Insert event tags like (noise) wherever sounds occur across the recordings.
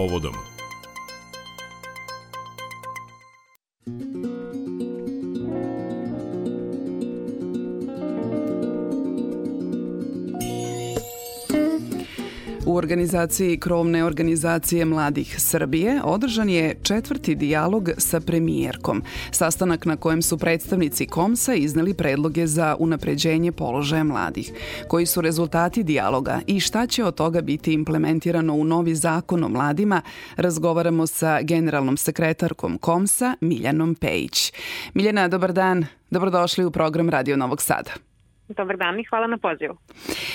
povodom. organizaciji krovne organizacije mladih Srbije održan je četvrti dijalog sa premijerkom, sastanak na kojem su predstavnici Komsa izneli predloge za unapređenje položaja mladih. Koji su rezultati dijaloga i šta će od toga biti implementirano u novi zakon o mladima, razgovaramo sa generalnom sekretarkom Komsa Miljanom Pejić. Miljana, dobar dan, dobrodošli u program Radio Novog Sada. Dobar dan i hvala na pozivu.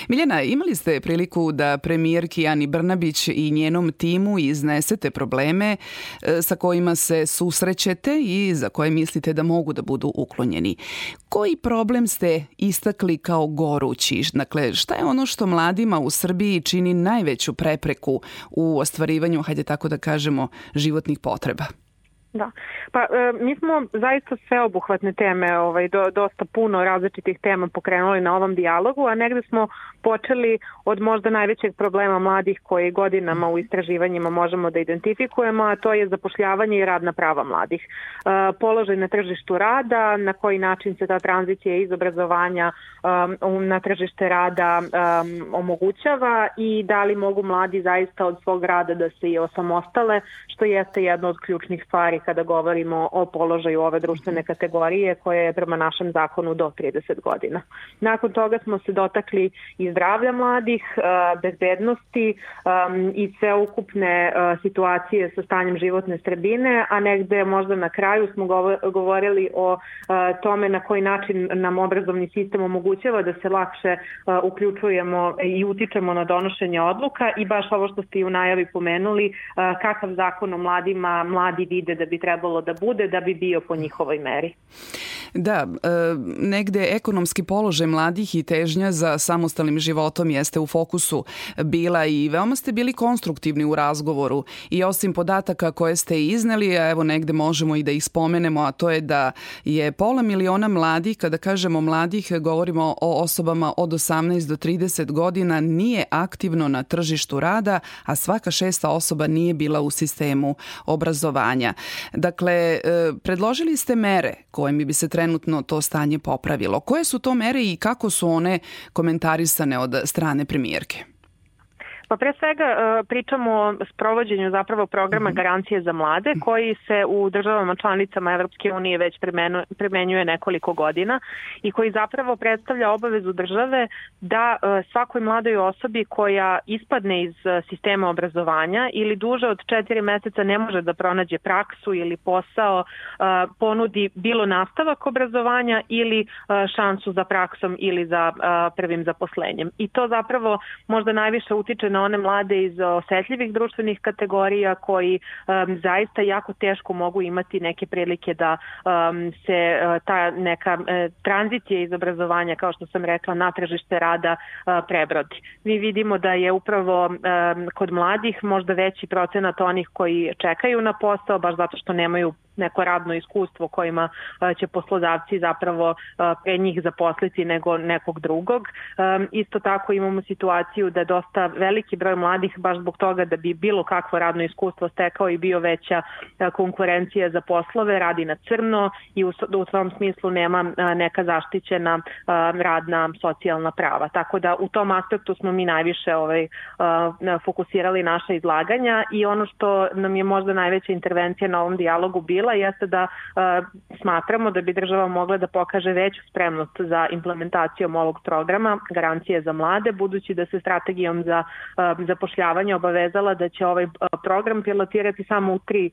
Miljana, imali ste priliku da premijerki Ani Brnabić i njenom timu iznesete probleme e, sa kojima se susrećete i za koje mislite da mogu da budu uklonjeni. Koji problem ste istakli kao gorući? Dakle, šta je ono što mladima u Srbiji čini najveću prepreku u ostvarivanju, hajde tako da kažemo, životnih potreba? Da. Pa e, mi smo zaista sve obuhvatne teme, ovaj do, dosta puno različitih tema pokrenuli na ovom dijalogu, a negde smo počeli od možda najvećeg problema mladih koji godinama u istraživanjima možemo da identifikujemo, a to je zapošljavanje i radna prava mladih. E, položaj na tržištu rada, na koji način se ta tranzicija iz obrazovanja um, na tržište rada um, omogućava i da li mogu mladi zaista od svog rada da se i osamostale, što jeste jedna od ključnih stvari kada govorimo o položaju ove društvene kategorije koje je prema našem zakonu do 30 godina. Nakon toga smo se dotakli i zdravlja mladih, e, bezbednosti e, i sveukupne e, situacije sa stanjem životne sredine, a negde možda na kraju smo govorili o tome na koji način nam obrazovni sistem omogućava da se lakše uključujemo i utičemo na donošenje odluka i baš ovo što ste i u najavi pomenuli, kakav zakon o mladima mladi vide da bi bi trebalo da bude da bi bio po njihovoj meri. Da, e, negde ekonomski položaj mladih i težnja za samostalnim životom jeste u fokusu bila i veoma ste bili konstruktivni u razgovoru i osim podataka koje ste izneli, a evo negde možemo i da ih spomenemo, a to je da je pola miliona mladih, kada kažemo mladih, govorimo o osobama od 18 do 30 godina, nije aktivno na tržištu rada, a svaka šesta osoba nije bila u sistemu obrazovanja. Dakle, e, predložili ste mere kojim bi se trenutno to stanje popravilo. Koje su to mere i kako su one komentarisane od strane premijerke? Pa pre svega e, pričamo o sprovođenju zapravo programa mhm. garancije za mlade mhm. koji se u državama članicama Evropske unije već primenjuje nekoliko godina i koji zapravo predstavlja obavezu države da e, svakoj mladoj osobi koja ispadne iz e, sistema obrazovanja ili duže od četiri meseca ne može da pronađe praksu ili posao ponudi bilo nastavak obrazovanja ili šansu za praksom ili za prvim zaposlenjem. I to zapravo možda najviše utiče na one mlade iz osetljivih društvenih kategorija koji um, zaista jako teško mogu imati neke prilike da um, se uh, ta neka uh, tranzicija iz obrazovanja, kao što sam rekla, na tržište rada uh, prebrodi. Mi vidimo da je upravo um, kod mladih možda veći procenat onih koji čekaju na posao, baš zato što nemaju neko radno iskustvo kojima će poslodavci zapravo pre njih zaposliti nego nekog drugog. Isto tako imamo situaciju da dosta velik veliki broj mladih baš zbog toga da bi bilo kakvo radno iskustvo stekao i bio veća e, konkurencija za poslove, radi na crno i u, da u tom smislu nema e, neka zaštićena e, radna socijalna prava. Tako da u tom aspektu smo mi najviše ovaj, fokusirali naša izlaganja i ono što nam je možda najveća intervencija na ovom dijalogu bila jeste da smatramo da bi država mogla da pokaže veću spremnost za implementacijom ovog programa garancije za mlade, budući da se strategijom za zapošljavanja obavezala da će ovaj program pilotirati samo u tri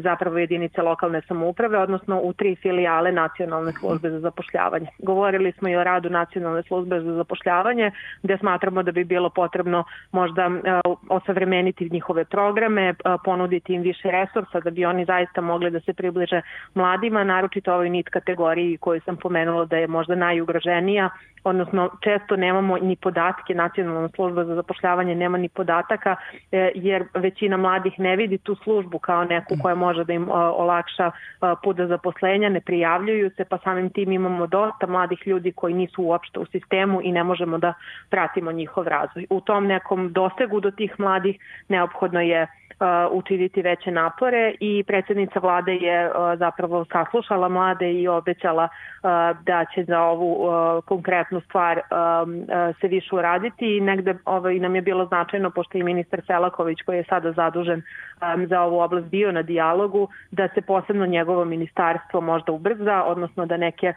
zapravo jedinice lokalne samouprave, odnosno u tri filijale Nacionalne službe za zapošljavanje. Govorili smo i o radu Nacionalne službe za zapošljavanje, gde smatramo da bi bilo potrebno možda osavremeniti njihove programe, ponuditi im više resursa da bi oni zaista mogli da se približe mladima, naročito ovoj NIT kategoriji koju sam pomenula da je možda najugroženija, odnosno često nemamo ni podatke Nacionalne službe za zapošljavanje obrazovanje, nema ni podataka e, jer većina mladih ne vidi tu službu kao neku koja može da im e, olakša e, put do zaposlenja, ne prijavljuju se, pa samim tim imamo dosta mladih ljudi koji nisu uopšte u sistemu i ne možemo da pratimo njihov razvoj. U tom nekom dosegu do tih mladih neophodno je učiniti veće napore i predsednica vlade je zapravo saslušala mlade i obećala da će za ovu konkretnu stvar se više uraditi i negde ovo ovaj, i nam je bilo značajno pošto i ministar Selaković koji je sada zadužen za ovu oblast bio na dijalogu da se posebno njegovo ministarstvo možda ubrza, odnosno da neke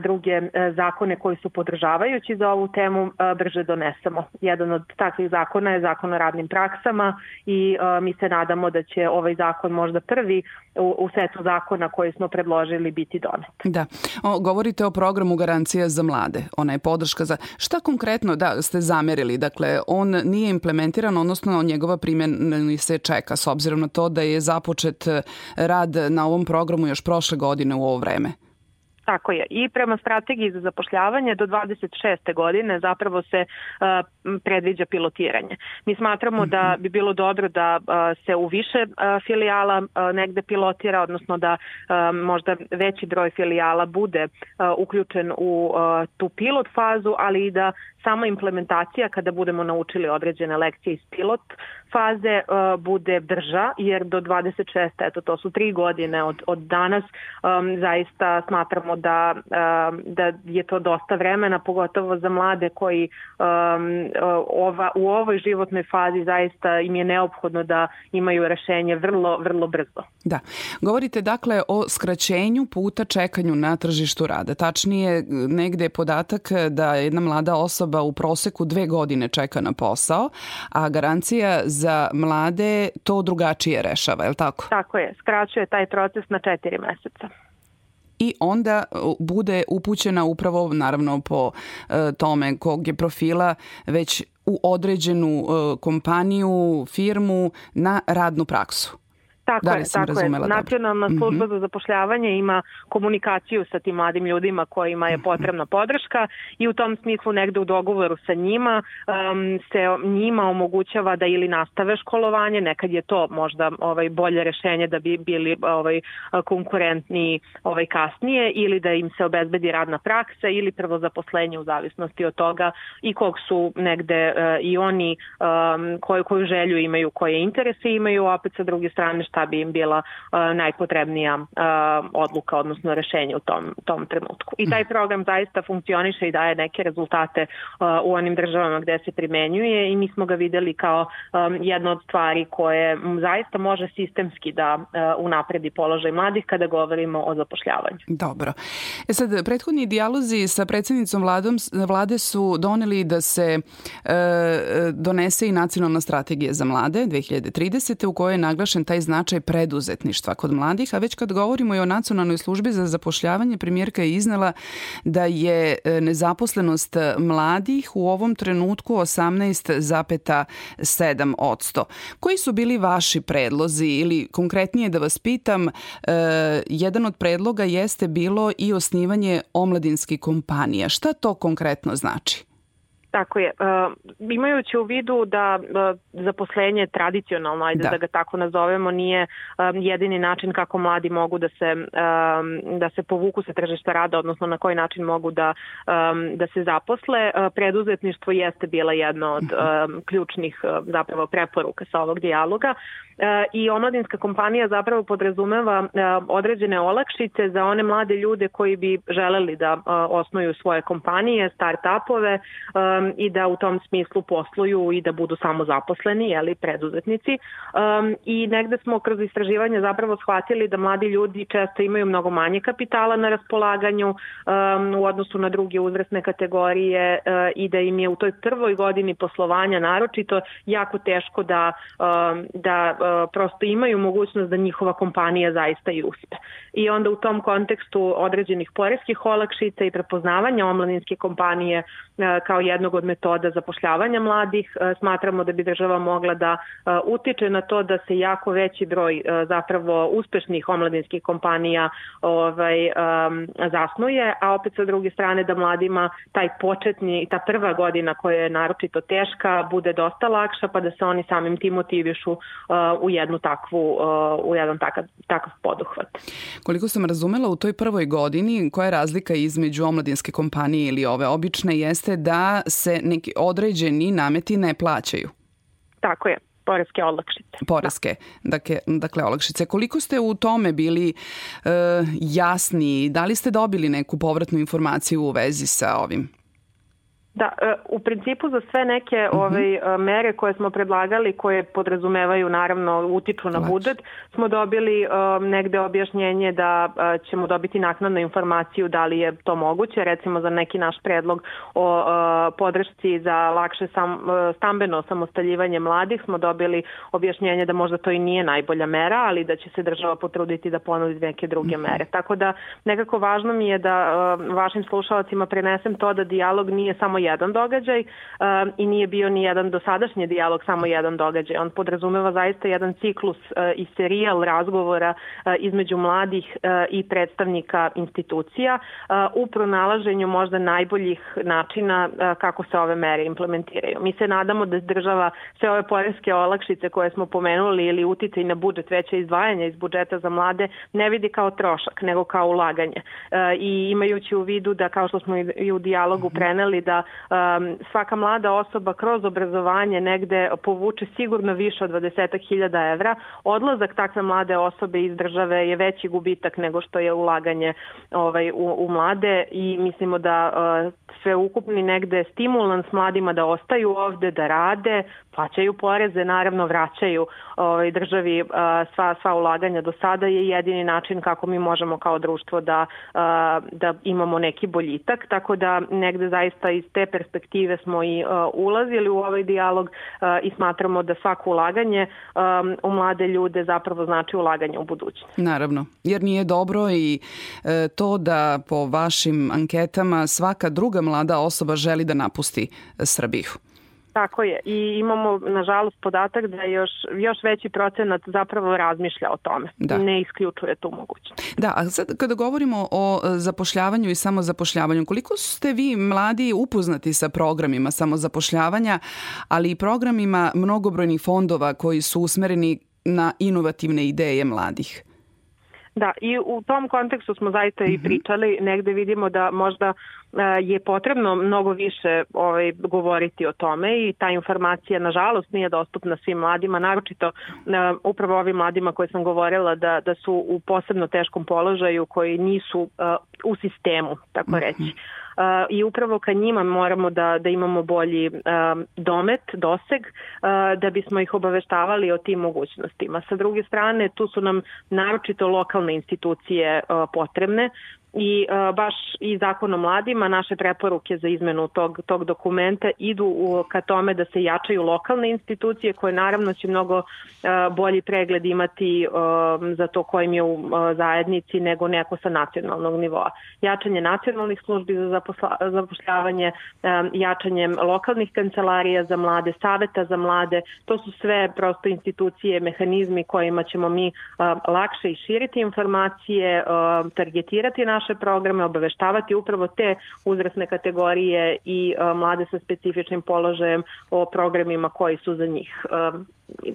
druge zakone koji su podržavajući za ovu temu brže donesemo. Jedan od takvih zakona je zakon o radnim praksama i mi se nadamo da će ovaj zakon možda prvi u, u setu zakona koji smo predložili biti donet. Da. O, govorite o programu Garancija za mlade. Ona je podrška za... Šta konkretno da ste zamerili? Dakle, on nije implementiran, odnosno njegova primjena se čeka s obzirom na to da je započet eh, rad na ovom programu još prošle godine u ovo vreme. Tako je. I prema strategiji za zapošljavanje do 26. godine zapravo se uh, predviđa pilotiranje. Mi smatramo da mhm. bi bilo dobro da uh, se u više uh, filijala negde pilotira, odnosno da možda veći broj filijala bude uključen u tu pilot fazu, ali i da sama implementacija kada budemo naučili određene lekcije iz pilot faze bude brža, jer do 26. eto to su tri godine od, od danas um, zaista smatramo da, um, da je to dosta vremena, pogotovo za mlade koji um, ova, u ovoj životnoj fazi zaista im je neophodno da imaju rešenje vrlo, vrlo brzo. Da. Govorite dakle o skraćenju puta čekanju na tržištu rada. Tačnije, negde je podatak da jedna mlada osoba u proseku dve godine čeka na posao, a garancija za mlade to drugačije rešava, je li tako? Tako je, skraćuje taj proces na četiri meseca i onda e, bude upućena upravo naravno po e, tome kog je profila već u određenu e, kompaniju, firmu na radnu praksu. Tako da li sam tako razumela je. Nacionalna dobro. Mhm. služba za zapošljavanje ima komunikaciju sa tim mladim ljudima kojima je mhm. potrebna podrška i u tom smislu negde u dogovoru sa njima um, se njima omogućava da ili nastave školovanje, nekad je to možda ovaj bolje rešenje da bi bili ovaj konkurentni ovaj kasnije ili da im se obezbedi radna praksa ili prvo zaposlenje u zavisnosti od toga i kog su negde uh, i oni um, koju koju želju imaju, koje interese imaju, opet sa druge strane šta šta bi im bila e, najpotrebnija e, odluka, odnosno rešenje u tom, tom trenutku. I taj program zaista funkcioniše i daje neke rezultate e, u onim državama gde se primenjuje i mi smo ga videli kao jedna od stvari koje zaista može sistemski da unapredi položaj mladih kada govorimo o zapošljavanju. Dobro. E sad, prethodni dijalozi sa predsednicom vladom, vlade su doneli da se e, donese i nacionalna strategija za mlade 2030. u kojoj je naglašen taj značaj značaj preduzetništva kod mladih, a već kad govorimo i o nacionalnoj službi za zapošljavanje, premijerka je iznela da je e, nezaposlenost mladih u ovom trenutku 18,7 Koji su bili vaši predlozi ili konkretnije da vas pitam, e, jedan od predloga jeste bilo i osnivanje omladinskih kompanija. Šta to konkretno znači? Tako je. Uh, imajući u vidu da uh, zaposlenje tradicionalno, ajde da. da ga tako nazovemo, nije um, jedini način kako mladi mogu da se um, da se povuku sa tržišta rada, odnosno na koji način mogu da um, da se zaposle. Uh, preduzetništvo jeste bila jedna od um, ključnih uh, zapravo preporuka sa ovog dijaloga i omladinska kompanija zapravo podrazumeva određene olakšice za one mlade ljude koji bi želeli da osnuju svoje kompanije, start-upove, um, i da u tom smislu posluju i da budu samozaposleni, jeli, preduzetnici. Um, I negde smo kroz istraživanje zapravo shvatili da mladi ljudi često imaju mnogo manje kapitala na raspolaganju um, u odnosu na druge uzrasne kategorije uh, i da im je u toj prvoj godini poslovanja naročito jako teško da, um, da uh, prosto imaju mogućnost da njihova kompanija zaista i uspe. I onda u tom kontekstu određenih poreskih olakšica i prepoznavanja omladinske kompanije uh, kao jednog jednog od metoda zapošljavanja mladih. E, smatramo da bi država mogla da e, utiče na to da se jako veći broj e, zapravo uspešnih omladinskih kompanija ovaj, zasnuje, a opet sa druge strane da mladima taj početni, ta prva godina koja je naročito teška, bude dosta lakša pa da se oni samim tim motivišu u jednu takvu, u jedan takav, takav poduhvat. Koliko sam razumela u toj prvoj godini, koja je razlika između omladinske kompanije ili ove obične, jeste da se neki određeni nameti ne plaćaju. Tako je poreske olakšice. Da. Poreske, da. dakle, dakle olakšice. Koliko ste u tome bili e, jasni? Da li ste dobili neku povratnu informaciju u vezi sa ovim? Da, e, u principu za sve neke mhm. ove ovaj, mere koje smo predlagali, koje podrazumevaju naravno utiču na budžet, smo dobili e, negde objašnjenje da e, ćemo dobiti naknadnu informaciju da li je to moguće, recimo za neki naš predlog o podršci za lakše sam, stambeno samostaljivanje mladih smo dobili objašnjenje da možda to i nije najbolja mera, ali da će se država potruditi da ponudi neke druge mhm. mere. Tako da nekako važno mi je da vašim slušalcima prenesem to da dijalog nije samo jedan događaj um, i nije bio ni jedan dosadašnji dijalog, samo jedan događaj. On podrazumeva zaista jedan ciklus uh, i serijal razgovora uh, između mladih uh, i predstavnika institucija uh, u pronalaženju možda najboljih načina uh, kako se ove mere implementiraju. Mi se nadamo da država sve ove poreske olakšice koje smo pomenuli ili uticaj na budžet, veće izdvajanje iz budžeta za mlade ne vidi kao trošak, nego kao ulaganje. E, I imajući u vidu da, kao što smo i u dijalogu mhm. preneli, da um, svaka mlada osoba kroz obrazovanje negde povuče sigurno više od 20.000 evra. Odlazak takve mlade osobe iz države je veći gubitak nego što je ulaganje ovaj, u, u mlade i mislimo da uh, ukupni negde stimulans mladima da ostaju ovde, da rade, plaćaju poreze, naravno vraćaju ovaj, državi eh, sva, sva ulaganja do sada je jedini način kako mi možemo kao društvo da, eh, da imamo neki boljitak, tako da negde zaista iz te perspektive smo i eh, ulazili u ovaj dijalog i smatramo da svako ulaganje u mlade ljude zapravo znači ulaganje u budućnost. Naravno, jer nije dobro i to da po vašim anketama svaka druga mlada osoba želi da napusti Srbiju. Tako je. I imamo, nažalost, podatak da još, još veći procenat zapravo razmišlja o tome. Da. Ne isključuje tu mogućnost. Da, a sad kada govorimo o e, zapošljavanju i samozapošljavanju, koliko ste vi mladi upoznati sa programima samozapošljavanja, ali i programima mnogobrojnih fondova koji su usmereni na inovativne ideje mladih? Da, i u tom kontekstu smo zaista i mhm. pričali, negde vidimo da možda je potrebno mnogo više ovaj, govoriti o tome i ta informacija nažalost nije dostupna svim mladima, naročito upravo ovim mladima koje sam govorila da, da su u posebno teškom položaju koji nisu u sistemu, tako mhm. reći. Mm i upravo ka njima moramo da, da imamo bolji domet, doseg, da bismo ih obaveštavali o tim mogućnostima. Sa druge strane, tu su nam naročito lokalne institucije potrebne i e, baš i zakon o mladima naše preporuke za izmenu tog, tog dokumenta idu u, ka tome da se jačaju lokalne institucije koje naravno će mnogo e, bolji pregled imati e, za to kojim je u e, zajednici nego neko sa nacionalnog nivoa. Jačanje nacionalnih službi za zaposla, zapošljavanje, e, jačanjem lokalnih kancelarija za mlade, saveta za mlade, to su sve prosto institucije, mehanizmi kojima ćemo mi e, lakše i širiti informacije, e, targetirati naše naše programe, obaveštavati upravo te uzrasne kategorije i e, mlade sa specifičnim položajem o programima koji su za njih e,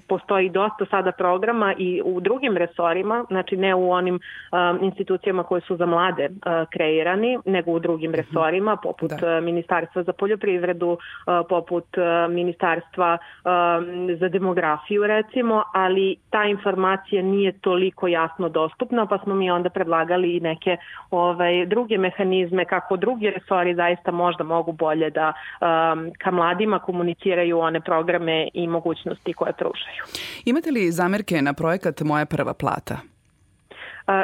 postoji dosta sada programa i u drugim resorima, znači ne u onim e, institucijama koje su za mlade kreirani, nego u drugim mhm. resorima, poput da. Ministarstva za poljoprivredu, poput Ministarstva za demografiju recimo, ali ta informacija nije toliko jasno dostupna, pa smo mi onda predlagali i neke ovaj, druge mehanizme, kako drugi resori zaista možda mogu bolje da um, ka mladima komuniciraju one programe i mogućnosti koje pružaju. Imate li zamerke na projekat Moja prva plata?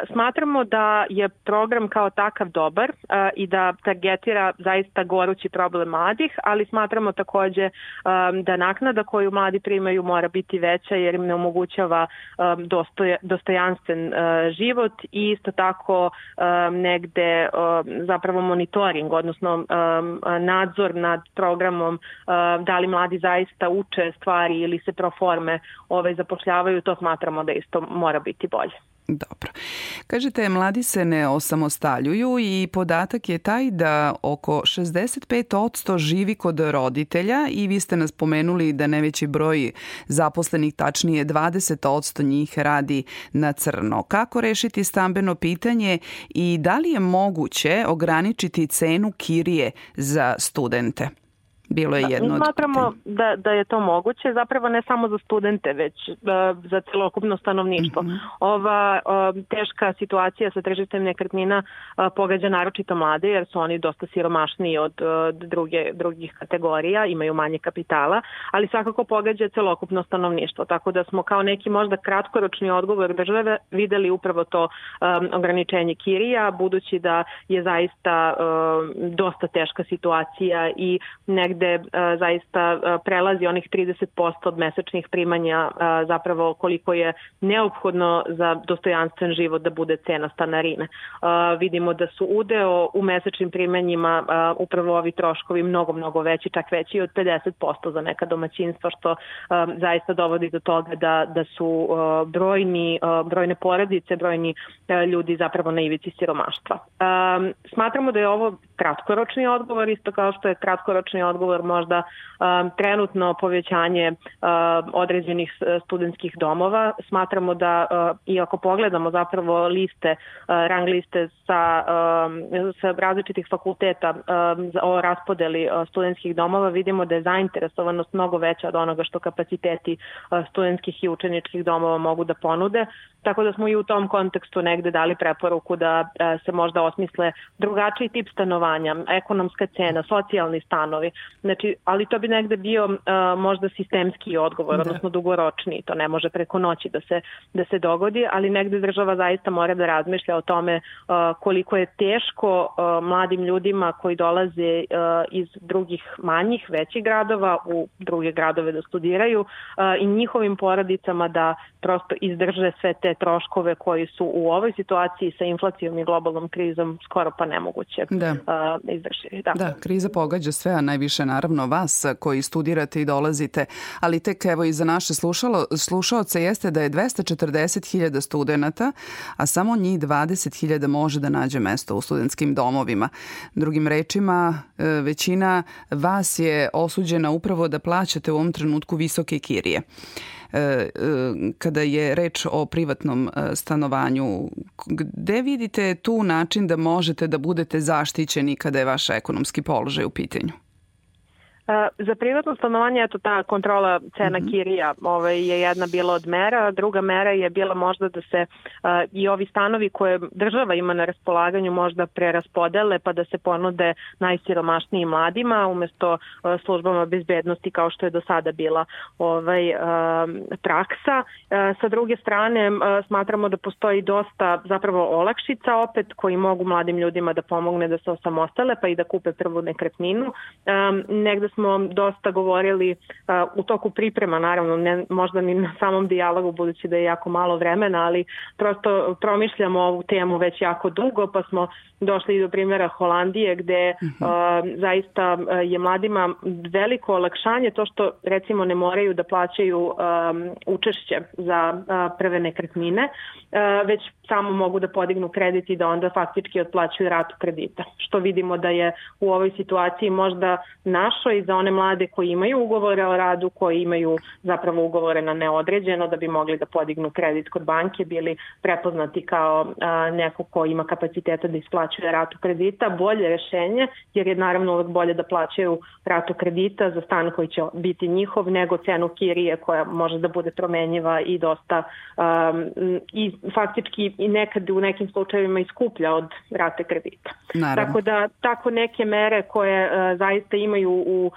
Smatramo da je program kao takav dobar i da targetira zaista gorući problem mladih, ali smatramo takođe da naknada koju mladi primaju mora biti veća jer im ne omogućava dostojanstven život i isto tako negde zapravo monitoring, odnosno nadzor nad programom da li mladi zaista uče stvari ili se proforme ove ovaj, zapošljavaju, to smatramo da isto mora biti bolje. Dobro. Kažete, mladi se ne osamostaljuju i podatak je taj da oko 65% živi kod roditelja i vi ste nas pomenuli da najveći broj zaposlenih, tačnije 20% njih radi na crno. Kako rešiti stambeno pitanje i da li je moguće ograničiti cenu kirije za studente? Bilo je da, jedno da, mi smatramo da, da je to moguće, zapravo ne samo za studente, već da, za celokupno stanovništvo. Mm -hmm. Ova o, e, teška situacija sa tržištem nekretnina a, e, pogađa naročito mlade, jer su oni dosta siromašniji od a, druge, drugih kategorija, imaju manje kapitala, ali svakako pogađa celokupno stanovništvo. Tako da smo kao neki možda kratkoročni odgovor države videli upravo to a, ograničenje kirija, budući da je zaista a, dosta teška situacija i negde negde e, zaista e, prelazi onih 30% od mesečnih primanja e, zapravo koliko je neophodno za dostojanstven život da bude cena stanarine. Vidimo da su udeo u mesečnim primanjima upravo ovi troškovi mnogo, mnogo veći, čak veći od 50% za neka domaćinstva, što zaista dovodi do toga da, da su brojni, brojne porodice, brojni ljudi zapravo na ivici siromaštva. Smatramo da je ovo kratkoročni odgovor, isto kao što je kratkoročni odgovor možda um, trenutno povećanje um, određenih e, studentskih domova. Smatramo da, um, i pogledamo zapravo liste, rang liste sa, sa različitih fakulteta o raspodeli studentskih domova, vidimo da je zainteresovanost mnogo veća od onoga što kapaciteti studentskih i učeničkih domova mogu da ponude, Tako da smo i u tom kontekstu negde dali preporuku da e, se možda osmisle drugačiji tip stanovanja, ekonomska cena, socijalni stanovi. Znači, ali to bi negde bio e, možda sistemski odgovor, da. odnosno dugoročni. To ne može preko noći da se, da se dogodi, ali negde država zaista mora da razmišlja o tome e, koliko je teško mladim ljudima koji dolaze iz drugih manjih, većih gradova u druge gradove da studiraju i njihovim porodicama da prosto izdrže sve te te troškove koji su u ovoj situaciji sa inflacijom i globalnom krizom skoro pa nemoguće da. Uh, da izvršiti. Da. da, kriza pogađa sve, a najviše naravno vas koji studirate i dolazite, ali tek evo i za naše slušalo, slušalce jeste da je 240.000 studenta, a samo njih 20.000 može da nađe mesto u studentskim domovima. Drugim rečima, e, većina vas je osuđena upravo da plaćate u ovom trenutku visoke kirije. E, e, kada je reč o privatnom e, stanovanju, gde vidite tu način da možete da budete zaštićeni kada je vaš ekonomski položaj u pitanju? Za privatno stanovanje, eto ta kontrola cena mm -hmm. kirija ovaj, je jedna bila od mera, druga mera je bila možda da se uh, i ovi stanovi koje država ima na raspolaganju možda preraspodele pa da se ponude najsiromašnijim mladima umesto uh, službama bezbednosti kao što je do sada bila ovaj, uh, praksa. Uh, sa druge strane uh, smatramo da postoji dosta zapravo olakšica opet koji mogu mladim ljudima da pomogne da se osamostale pa i da kupe prvu nekretninu. Um, negde smo smo dosta govorili uh, u toku priprema, naravno, ne, možda ni na samom dijalogu, budući da je jako malo vremena, ali prosto promišljamo ovu temu već jako dugo, pa smo došli i do primjera Holandije gde uh zaista je mladima veliko olakšanje to što recimo ne moraju da plaćaju um, učešće za uh, prve nekretnine, uh, već samo mogu da podignu kredit i da onda faktički otplaćuju ratu kredita. Što vidimo da je u ovoj situaciji možda našoj za one mlade koji imaju ugovore o radu, koji imaju zapravo ugovore na neodređeno da bi mogli da podignu kredit kod banke, bili prepoznati kao a, neko ko ima kapaciteta da isplati plaćaju ratu kredita bolje rešenje, jer je naravno uvek bolje da plaćaju ratu kredita za stan koji će biti njihov nego cenu kirije koja može da bude promenjiva i dosta um, i faktički i nekad u nekim slučajevima iskuplja od rate kredita. Naravno. Tako da tako neke mere koje uh, zaista imaju u uh,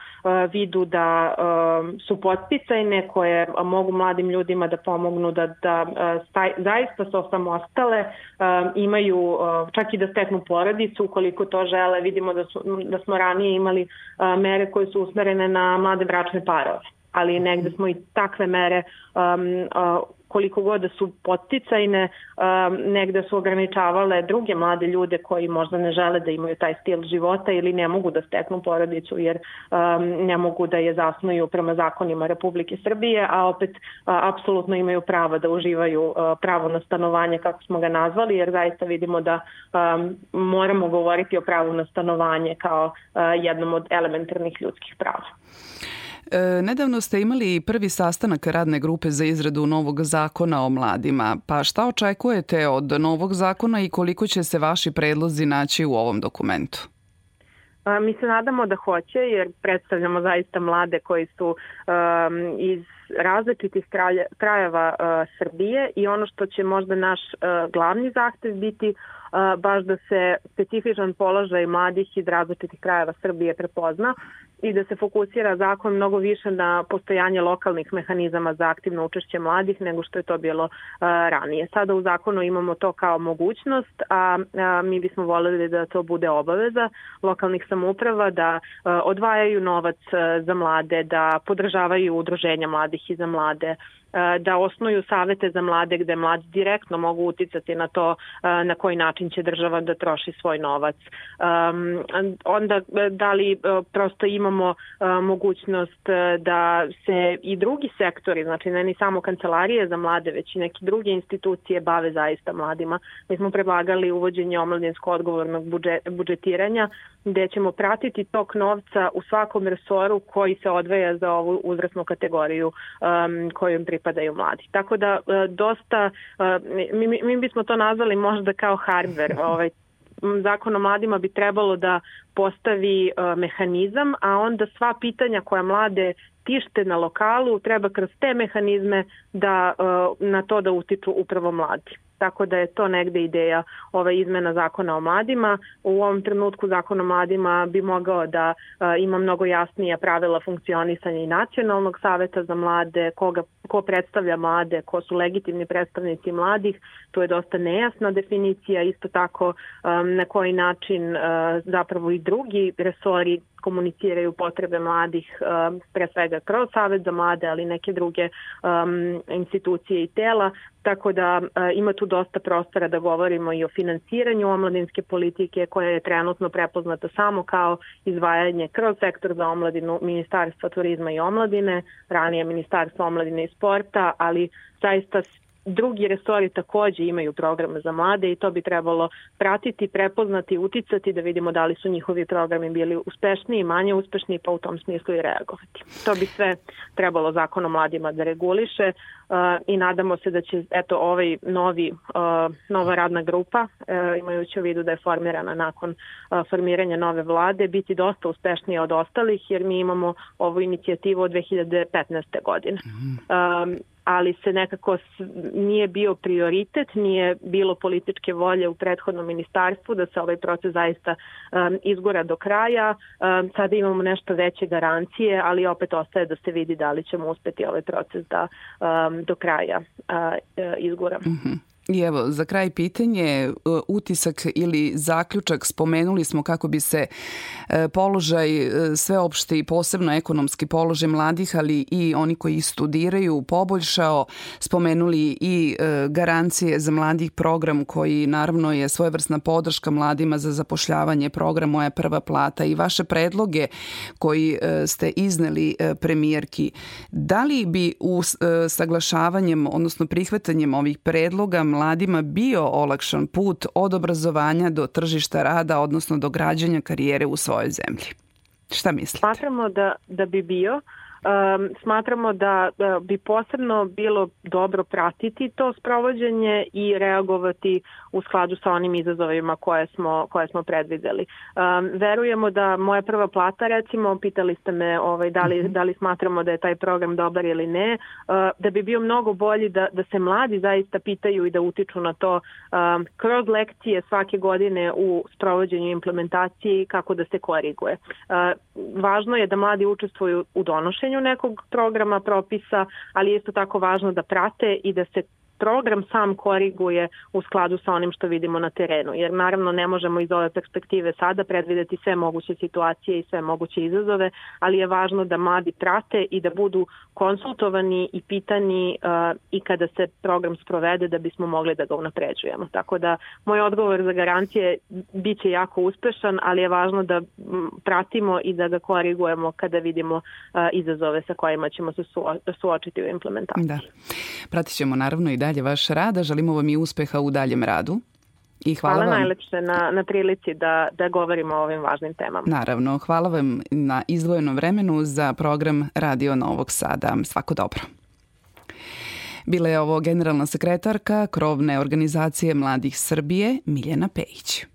vidu da uh, su potpicajne koje mogu mladim ljudima da pomognu da, da uh, staj, zaista se osamostale, uh, um, imaju uh, čak i da steknu porodicu ukoliko to žele. Vidimo da, su, da smo ranije imali e, mere koje su usmerene na mlade bračne parove ali negde smo i takve mere um, uh, koliko god da su poticajne, negde su ograničavale druge mlade ljude koji možda ne žele da imaju taj stil života ili ne mogu da steknu porodicu jer ne mogu da je zasnuju prema zakonima Republike Srbije, a opet apsolutno imaju pravo da uživaju pravo na stanovanje kako smo ga nazvali, jer zaista vidimo da moramo govoriti o pravu na stanovanje kao jednom od elementarnih ljudskih prava. E, nedavno ste imali prvi sastanak radne grupe za izradu novog zakona o mladima. Pa šta očekujete od novog zakona i koliko će se vaši predlozi naći u ovom dokumentu? Mi se nadamo da hoće jer predstavljamo zaista mlade koji su um, iz različitih krajeva uh, Srbije i ono što će možda naš uh, glavni zahtev biti baš da se specifičan položaj mladih iz različitih krajeva Srbije prepozna i da se fokusira zakon mnogo više na postojanje lokalnih mehanizama za aktivno učešće mladih nego što je to bilo ranije. Sada u zakonu imamo to kao mogućnost, a mi bismo voleli da to bude obaveza lokalnih samouprava da odvajaju novac za mlade, da podržavaju udruženja mladih i za mlade, E, da osnuju savete za mlade gde mladi direktno mogu uticati na to e, na koji način će država da troši svoj novac. Onda e, da li prosto imamo mogućnost da se i drugi sektori, znači ne ni samo kancelarije za mlade, već i neke druge institucije bave zaista mladima. Mi smo predlagali uvođenje omladinsko odgovornog budžetiranja gde ćemo pratiti tok novca u svakom resoru koji se odveja za ovu uzrasnu kategoriju um, kojom pripadaju mladi. Tako da uh, dosta, uh, mi, mi bismo to nazvali možda kao hardware, (laughs) ovaj, zakon o mladima bi trebalo da postavi uh, mehanizam, a onda sva pitanja koja mlade tište na lokalu treba kroz te mehanizme da uh, na to da utiču upravo mladi tako da je to negde ideja ove izmena zakona o mladima. U ovom trenutku zakon o mladima bi mogao da e, ima mnogo jasnija pravila funkcionisanja i nacionalnog saveta za mlade, koga, ko predstavlja mlade, ko su legitimni predstavnici mladih, To je dosta nejasna definicija, isto tako e, na koji način e, zapravo i drugi resori komuniciraju potrebe mladih, um, pre svega kroz Savet za mlade, ali neke druge um, institucije i tela, tako da uh, ima tu dosta prostora da govorimo i o finansiranju omladinske politike koja je trenutno prepoznata samo kao izvajanje kroz sektor za omladinu Ministarstva turizma i omladine, ranije Ministarstva omladine i sporta, ali zaista drugi resori takođe imaju programe za mlade i to bi trebalo pratiti, prepoznati, uticati da vidimo da li su njihovi programi bili i manje uspešni, pa u tom smislu i reagovati. To bi sve trebalo zakon o mladima da reguliše uh, i nadamo se da će eto ovaj novi uh, nova radna grupa uh, imajući u vidu da je formirana nakon uh, formiranja nove vlade biti dosta uspešnija od ostalih jer mi imamo ovu inicijativu od 2015. godine. Mhm. Um, ali se nekako nije bio prioritet, nije bilo političke volje u prethodnom ministarstvu da se ovaj proces zaista um, izgora do kraja. Um, sada imamo nešto veće garancije, ali opet ostaje da se vidi da li ćemo uspeti ovaj proces da um, do kraja uh, izguramo. Mm -hmm. I evo, za kraj pitanje, e, utisak ili zaključak, spomenuli smo kako bi se e, položaj e, sveopšte i posebno ekonomski položaj mladih, ali i oni koji studiraju, poboljšao, spomenuli i garancije za mladih program koji naravno je svojevrsna podrška mladima za zapošljavanje, program Moja prva plata i vaše predloge koji ste izneli premijerki. Da li bi u saglašavanjem, odnosno prihvatanjem ovih predloga mladima bio olakšan put od obrazovanja do tržišta rada, odnosno do građanja karijere u svojoj zemlji? Šta mislite? Smatramo da, da bi bio, uh, Um, smatramo da, da bi posebno bilo dobro pratiti to sprovođenje i reagovati u skladu sa onim izazovima koje smo, koje smo predvideli. Um, verujemo da moja prva plata, recimo, pitali ste me ovaj, da, li, mhm. da li smatramo da je taj program dobar ili ne, uh, da bi bio mnogo bolji da, da se mladi zaista pitaju i da utiču na to um, kroz lekcije svake godine u sprovođenju implementaciji kako da se koriguje. Uh, važno je da mladi učestvuju u donošenju poštivanju nekog programa, propisa, ali je isto tako važno da prate i da se program sam koriguje u skladu sa onim što vidimo na terenu, jer naravno ne možemo iz ove perspektive sada predvideti sve moguće situacije i sve moguće izazove, ali je važno da mladi prate i da budu konsultovani i pitani uh, i kada se program sprovede da bismo mogli da ga unapređujemo. Tako da moj odgovor za garancije biće jako uspešan, ali je važno da pratimo i da ga korigujemo kada vidimo uh, izazove sa kojima ćemo se suočiti u implementaciji. Da. Pratit ćemo naravno i dalje vaš rada. Želimo vam i uspeha u daljem radu. I hvala, hvala vam. najlepše na, na prilici da, da govorimo o ovim važnim temama. Naravno, hvala vam na izdvojenom vremenu za program Radio Novog Sada. Svako dobro. Bila je ovo generalna sekretarka krovne organizacije Mladih Srbije Miljana Pejić.